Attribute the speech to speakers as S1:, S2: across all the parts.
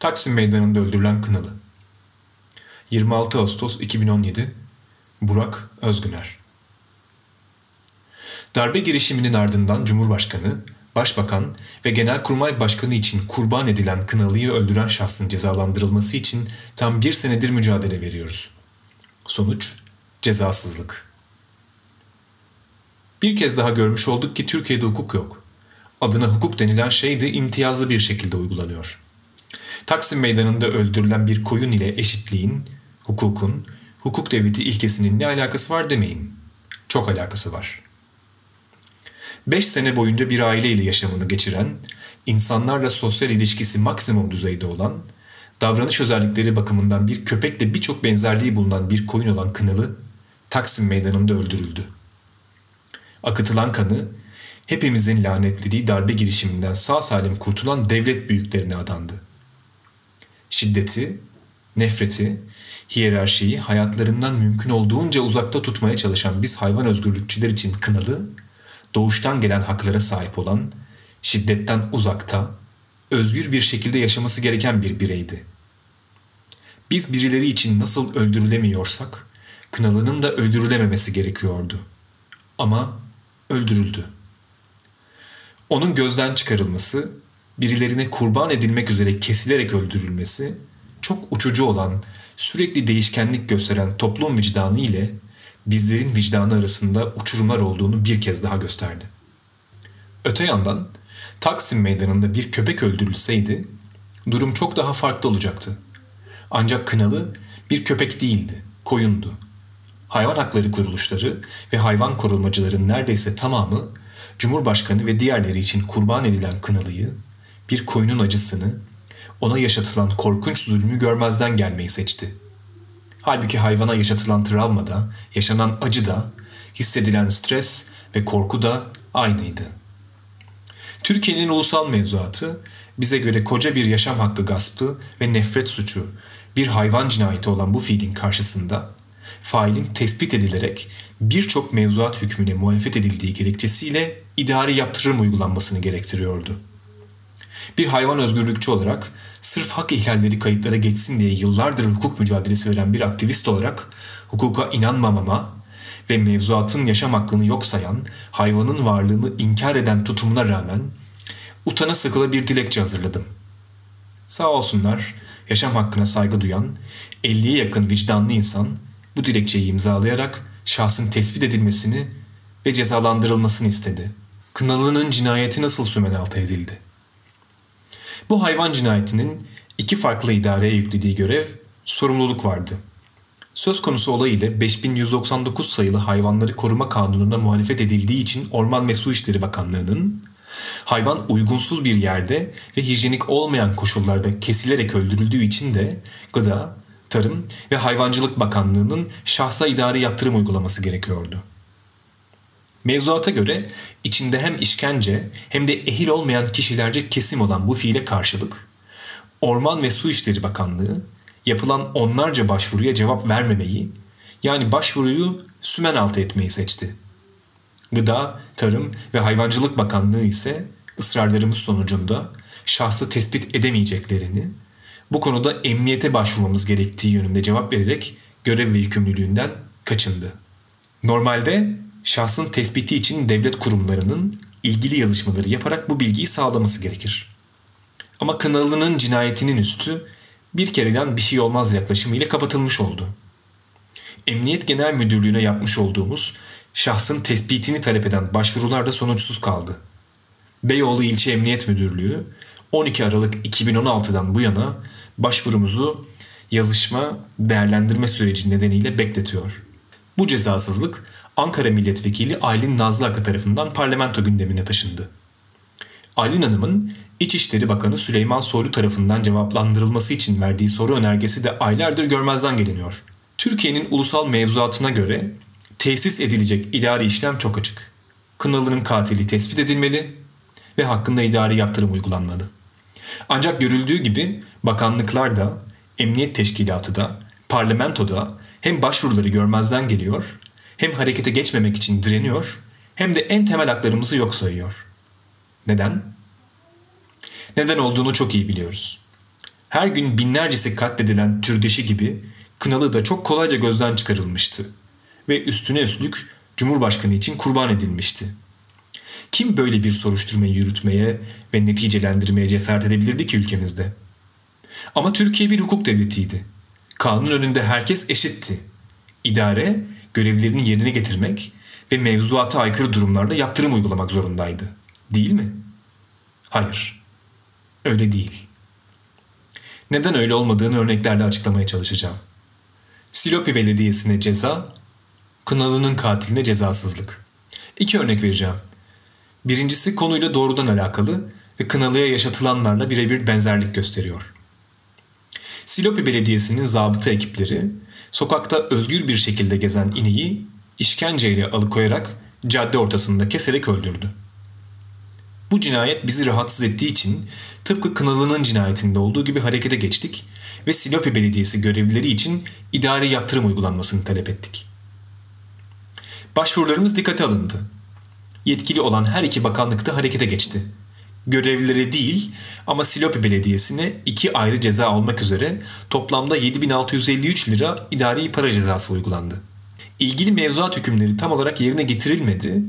S1: Taksim Meydanı'nda öldürülen Kınalı 26 Ağustos 2017 Burak Özgüner Darbe girişiminin ardından Cumhurbaşkanı, Başbakan ve Genelkurmay Başkanı için kurban edilen Kınalı'yı öldüren şahsın cezalandırılması için tam bir senedir mücadele veriyoruz. Sonuç, cezasızlık. Bir kez daha görmüş olduk ki Türkiye'de hukuk yok. Adına hukuk denilen şey de imtiyazlı bir şekilde uygulanıyor. Taksim Meydanı'nda öldürülen bir koyun ile eşitliğin, hukukun, hukuk devleti ilkesinin ne alakası var demeyin. Çok alakası var. Beş sene boyunca bir aileyle yaşamını geçiren, insanlarla sosyal ilişkisi maksimum düzeyde olan, davranış özellikleri bakımından bir köpekle birçok benzerliği bulunan bir koyun olan Kınalı, Taksim Meydanı'nda öldürüldü. Akıtılan kanı, hepimizin lanetlediği darbe girişiminden sağ salim kurtulan devlet büyüklerine adandı. Şiddeti, nefreti, hiyerarşiyi hayatlarından mümkün olduğunca uzakta tutmaya çalışan biz hayvan özgürlükçüler için kınalı, doğuştan gelen haklara sahip olan, şiddetten uzakta, özgür bir şekilde yaşaması gereken bir bireydi. Biz birileri için nasıl öldürülemiyorsak, Kınalı'nın da öldürülememesi gerekiyordu. Ama öldürüldü. Onun gözden çıkarılması, birilerine kurban edilmek üzere kesilerek öldürülmesi, çok uçucu olan, sürekli değişkenlik gösteren toplum vicdanı ile bizlerin vicdanı arasında uçurumlar olduğunu bir kez daha gösterdi. Öte yandan Taksim Meydanı'nda bir köpek öldürülseydi durum çok daha farklı olacaktı. Ancak Kınalı bir köpek değildi, koyundu. Hayvan hakları kuruluşları ve hayvan korumacıların neredeyse tamamı Cumhurbaşkanı ve diğerleri için kurban edilen Kınalı'yı, bir koyunun acısını, ona yaşatılan korkunç zulmü görmezden gelmeyi seçti. Halbuki hayvana yaşatılan travma da, yaşanan acı da, hissedilen stres ve korku da aynıydı. Türkiye'nin ulusal mevzuatı bize göre koca bir yaşam hakkı gaspı ve nefret suçu, bir hayvan cinayeti olan bu fiilin karşısında failin tespit edilerek birçok mevzuat hükmüne muhalefet edildiği gerekçesiyle idari yaptırım uygulanmasını gerektiriyordu. Bir hayvan özgürlükçü olarak sırf hak ihlalleri kayıtlara geçsin diye yıllardır hukuk mücadelesi veren bir aktivist olarak hukuka inanmamama ve mevzuatın yaşam hakkını yok sayan, hayvanın varlığını inkar eden tutumuna rağmen utana sıkıla bir dilekçe hazırladım. Sağ olsunlar yaşam hakkına saygı duyan 50'ye yakın vicdanlı insan bu dilekçeyi imzalayarak şahsın tespit edilmesini ve cezalandırılmasını istedi. Kınalı'nın cinayeti nasıl sümen altı edildi? Bu hayvan cinayetinin iki farklı idareye yüklediği görev, sorumluluk vardı. Söz konusu olay ile 5199 sayılı Hayvanları Koruma Kanunu'na muhalefet edildiği için Orman ve İşleri Bakanlığı'nın hayvan uygunsuz bir yerde ve hijyenik olmayan koşullarda kesilerek öldürüldüğü için de Gıda, Tarım ve Hayvancılık Bakanlığı'nın şahsa idari yaptırım uygulaması gerekiyordu. Mevzuata göre içinde hem işkence hem de ehil olmayan kişilerce kesim olan bu fiile karşılık Orman ve Su İşleri Bakanlığı yapılan onlarca başvuruya cevap vermemeyi yani başvuruyu sümen altı etmeyi seçti. Gıda, Tarım ve Hayvancılık Bakanlığı ise ısrarlarımız sonucunda şahsı tespit edemeyeceklerini, bu konuda emniyete başvurmamız gerektiği yönünde cevap vererek görev ve yükümlülüğünden kaçındı. Normalde şahsın tespiti için devlet kurumlarının ilgili yazışmaları yaparak bu bilgiyi sağlaması gerekir. Ama Kınalı'nın cinayetinin üstü bir kereden bir şey olmaz yaklaşımıyla kapatılmış oldu. Emniyet Genel Müdürlüğü'ne yapmış olduğumuz şahsın tespitini talep eden başvurular da sonuçsuz kaldı. Beyoğlu İlçe Emniyet Müdürlüğü 12 Aralık 2016'dan bu yana başvurumuzu yazışma değerlendirme süreci nedeniyle bekletiyor. Bu cezasızlık Ankara Milletvekili Aylin Nazlı Akı tarafından parlamento gündemine taşındı. Aylin Hanım'ın İçişleri Bakanı Süleyman Soylu tarafından cevaplandırılması için verdiği soru önergesi de aylardır görmezden geliniyor. Türkiye'nin ulusal mevzuatına göre tesis edilecek idari işlem çok açık. Kınalı'nın katili tespit edilmeli ve hakkında idari yaptırım uygulanmalı. Ancak görüldüğü gibi bakanlıklar da, emniyet teşkilatı da, parlamentoda hem başvuruları görmezden geliyor, hem harekete geçmemek için direniyor, hem de en temel haklarımızı yok sayıyor. Neden? Neden olduğunu çok iyi biliyoruz. Her gün binlercesi katledilen türdeşi gibi Kınalı da çok kolayca gözden çıkarılmıştı ve üstüne üstlük Cumhurbaşkanı için kurban edilmişti. Kim böyle bir soruşturmayı yürütmeye ve neticelendirmeye cesaret edebilirdi ki ülkemizde? Ama Türkiye bir hukuk devletiydi. Kanun önünde herkes eşitti. İdare görevlerini yerine getirmek ve mevzuata aykırı durumlarda yaptırım uygulamak zorundaydı. Değil mi? Hayır. Öyle değil. Neden öyle olmadığını örneklerle açıklamaya çalışacağım. Silopi Belediyesi'ne ceza, Kınalı'nın katiline cezasızlık. İki örnek vereceğim. Birincisi konuyla doğrudan alakalı ve Kınalı'ya yaşatılanlarla birebir benzerlik gösteriyor. Silopi Belediyesi'nin zabıta ekipleri sokakta özgür bir şekilde gezen ineği işkenceyle alıkoyarak cadde ortasında keserek öldürdü. Bu cinayet bizi rahatsız ettiği için tıpkı Kınalı'nın cinayetinde olduğu gibi harekete geçtik ve Silopi Belediyesi görevlileri için idari yaptırım uygulanmasını talep ettik. Başvurularımız dikkate alındı. Yetkili olan her iki bakanlıkta harekete geçti. Görevlilere değil ama Silopi Belediyesi'ne iki ayrı ceza olmak üzere toplamda 7653 lira idari para cezası uygulandı. İlgili mevzuat hükümleri tam olarak yerine getirilmedi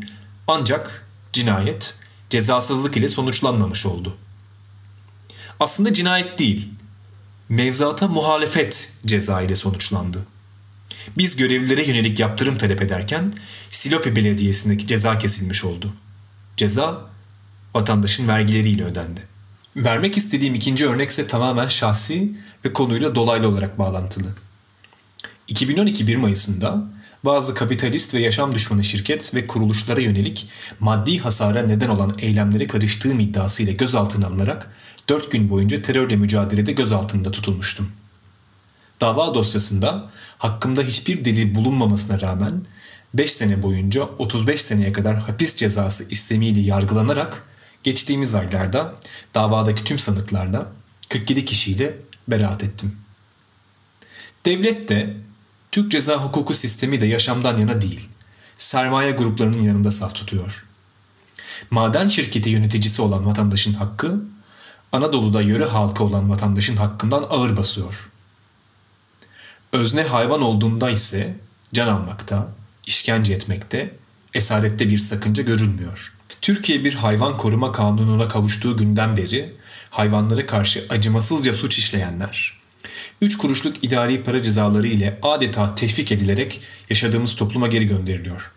S1: ancak cinayet cezasızlık ile sonuçlanmamış oldu. Aslında cinayet değil, mevzuata muhalefet ceza ile sonuçlandı. Biz görevlilere yönelik yaptırım talep ederken Silopi Belediyesi'ndeki ceza kesilmiş oldu. Ceza vatandaşın vergileriyle ödendi. Vermek istediğim ikinci örnek ise tamamen şahsi ve konuyla dolaylı olarak bağlantılı. 2012 1 Mayıs'ında bazı kapitalist ve yaşam düşmanı şirket ve kuruluşlara yönelik maddi hasara neden olan eylemlere karıştığım iddiasıyla gözaltına alınarak 4 gün boyunca terörle mücadelede gözaltında tutulmuştum. Dava dosyasında hakkımda hiçbir delil bulunmamasına rağmen 5 sene boyunca 35 seneye kadar hapis cezası istemiyle yargılanarak geçtiğimiz aylarda davadaki tüm sanıklarla 47 kişiyle beraat ettim. Devlet de Türk ceza hukuku sistemi de yaşamdan yana değil, sermaye gruplarının yanında saf tutuyor. Maden şirketi yöneticisi olan vatandaşın hakkı, Anadolu'da yöre halkı olan vatandaşın hakkından ağır basıyor. Özne hayvan olduğunda ise can almakta, işkence etmekte, esarette bir sakınca görülmüyor. Türkiye bir hayvan koruma kanununa kavuştuğu günden beri hayvanlara karşı acımasızca suç işleyenler, 3 kuruşluk idari para cezaları ile adeta teşvik edilerek yaşadığımız topluma geri gönderiliyor.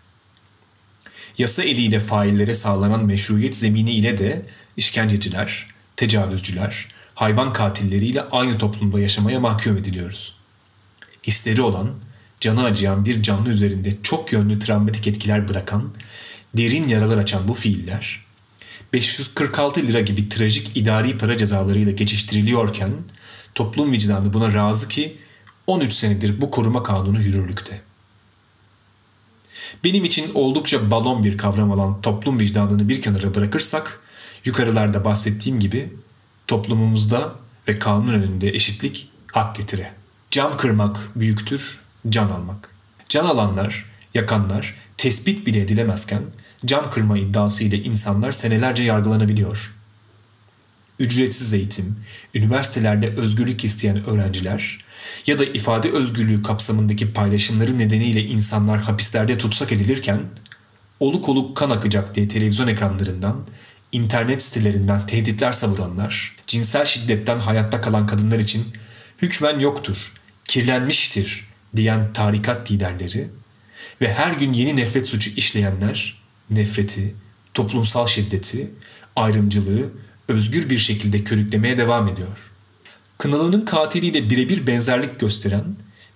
S1: Yasa eliyle faillere sağlanan meşruiyet zemini ile de işkenceciler, tecavüzcüler, hayvan katilleriyle aynı toplumda yaşamaya mahkum ediliyoruz. Hisleri olan, canı acıyan bir canlı üzerinde çok yönlü travmatik etkiler bırakan, derin yaralar açan bu fiiller, 546 lira gibi trajik idari para cezalarıyla geçiştiriliyorken toplum vicdanı buna razı ki 13 senedir bu koruma kanunu yürürlükte. Benim için oldukça balon bir kavram olan toplum vicdanını bir kenara bırakırsak, yukarılarda bahsettiğim gibi toplumumuzda ve kanun önünde eşitlik hak getire. Cam kırmak büyüktür, can almak. Can alanlar, yakanlar tespit bile edilemezken cam kırma iddiası ile insanlar senelerce yargılanabiliyor. Ücretsiz eğitim, üniversitelerde özgürlük isteyen öğrenciler ya da ifade özgürlüğü kapsamındaki paylaşımları nedeniyle insanlar hapislerde tutsak edilirken oluk oluk kan akacak diye televizyon ekranlarından, internet sitelerinden tehditler savuranlar, cinsel şiddetten hayatta kalan kadınlar için hükmen yoktur, kirlenmiştir diyen tarikat liderleri ve her gün yeni nefret suçu işleyenler nefreti, toplumsal şiddeti, ayrımcılığı özgür bir şekilde körüklemeye devam ediyor. Kınalı'nın katiliyle birebir benzerlik gösteren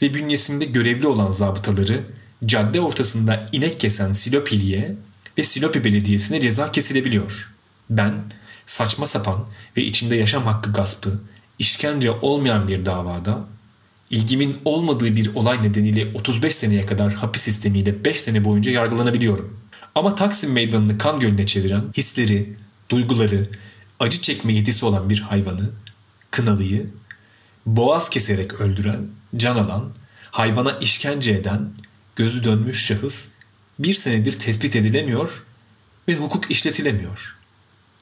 S1: ve bünyesinde görevli olan zabıtaları cadde ortasında inek kesen Silopili'ye ve Silopi Belediyesi'ne ceza kesilebiliyor. Ben saçma sapan ve içinde yaşam hakkı gaspı, işkence olmayan bir davada ilgimin olmadığı bir olay nedeniyle 35 seneye kadar hapis sistemiyle 5 sene boyunca yargılanabiliyorum. Ama Taksim Meydanı'nı kan gölüne çeviren hisleri, duyguları acı çekme yetisi olan bir hayvanı, kınalıyı, boğaz keserek öldüren, can alan, hayvana işkence eden, gözü dönmüş şahıs bir senedir tespit edilemiyor ve hukuk işletilemiyor.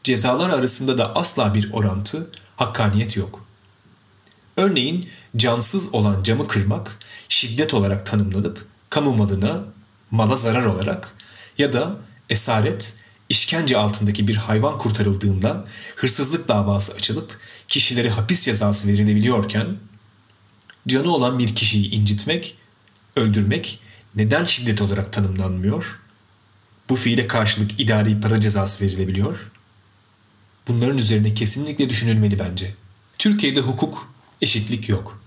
S1: Cezalar arasında da asla bir orantı, hakkaniyet yok. Örneğin cansız olan camı kırmak şiddet olarak tanımlanıp kamu malına, mala zarar olarak ya da esaret, işkence altındaki bir hayvan kurtarıldığında hırsızlık davası açılıp kişilere hapis cezası verilebiliyorken canı olan bir kişiyi incitmek, öldürmek neden şiddet olarak tanımlanmıyor? Bu fiile karşılık idari para cezası verilebiliyor. Bunların üzerine kesinlikle düşünülmeli bence. Türkiye'de hukuk, eşitlik yok.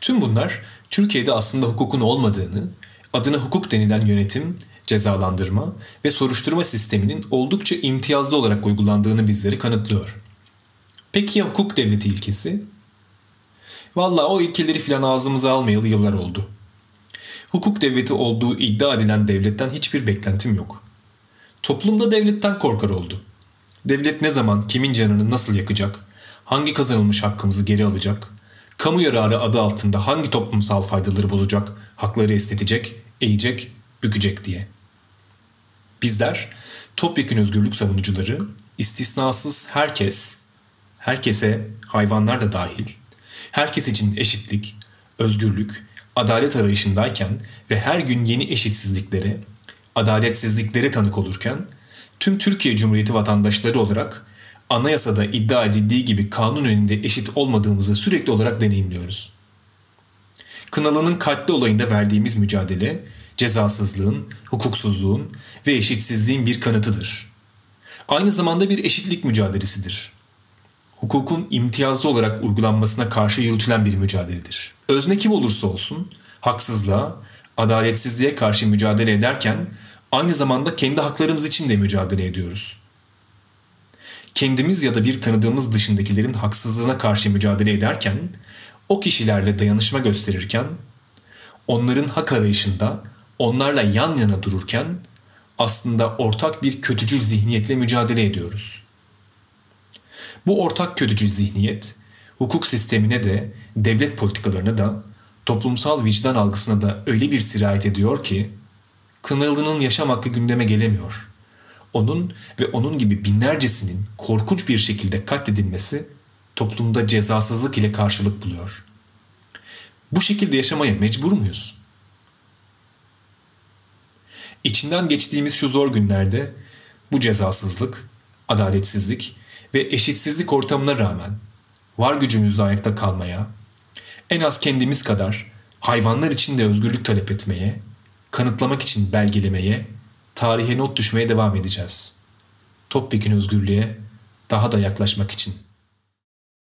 S1: Tüm bunlar Türkiye'de aslında hukukun olmadığını, adına hukuk denilen yönetim, cezalandırma ve soruşturma sisteminin oldukça imtiyazlı olarak uygulandığını bizleri kanıtlıyor. Peki ya hukuk devleti ilkesi? Valla o ilkeleri filan ağzımıza almayalı yıllar oldu. Hukuk devleti olduğu iddia edilen devletten hiçbir beklentim yok. Toplumda devletten korkar oldu. Devlet ne zaman kimin canını nasıl yakacak, hangi kazanılmış hakkımızı geri alacak, kamu yararı adı altında hangi toplumsal faydaları bozacak, hakları estetecek, eğecek, bükecek diye. Bizler topyekün özgürlük savunucuları istisnasız herkes, herkese hayvanlar da dahil, herkes için eşitlik, özgürlük, adalet arayışındayken ve her gün yeni eşitsizliklere, adaletsizliklere tanık olurken tüm Türkiye Cumhuriyeti vatandaşları olarak anayasada iddia edildiği gibi kanun önünde eşit olmadığımızı sürekli olarak deneyimliyoruz. Kınalı'nın katli olayında verdiğimiz mücadele cezasızlığın, hukuksuzluğun ve eşitsizliğin bir kanıtıdır. Aynı zamanda bir eşitlik mücadelesidir. Hukukun imtiyazlı olarak uygulanmasına karşı yürütülen bir mücadeledir. Özne kim olursa olsun haksızlığa, adaletsizliğe karşı mücadele ederken aynı zamanda kendi haklarımız için de mücadele ediyoruz. Kendimiz ya da bir tanıdığımız dışındakilerin haksızlığına karşı mücadele ederken, o kişilerle dayanışma gösterirken, onların hak arayışında onlarla yan yana dururken aslında ortak bir kötücül zihniyetle mücadele ediyoruz. Bu ortak kötücül zihniyet hukuk sistemine de devlet politikalarına da toplumsal vicdan algısına da öyle bir sirayet ediyor ki Kınalı'nın yaşam hakkı gündeme gelemiyor. Onun ve onun gibi binlercesinin korkunç bir şekilde katledilmesi toplumda cezasızlık ile karşılık buluyor. Bu şekilde yaşamaya mecbur muyuz? İçinden geçtiğimiz şu zor günlerde bu cezasızlık, adaletsizlik ve eşitsizlik ortamına rağmen var gücümüzle ayakta kalmaya, en az kendimiz kadar hayvanlar için de özgürlük talep etmeye, kanıtlamak için belgelemeye, tarihe not düşmeye devam edeceğiz. Topyekin özgürlüğe daha da yaklaşmak için.''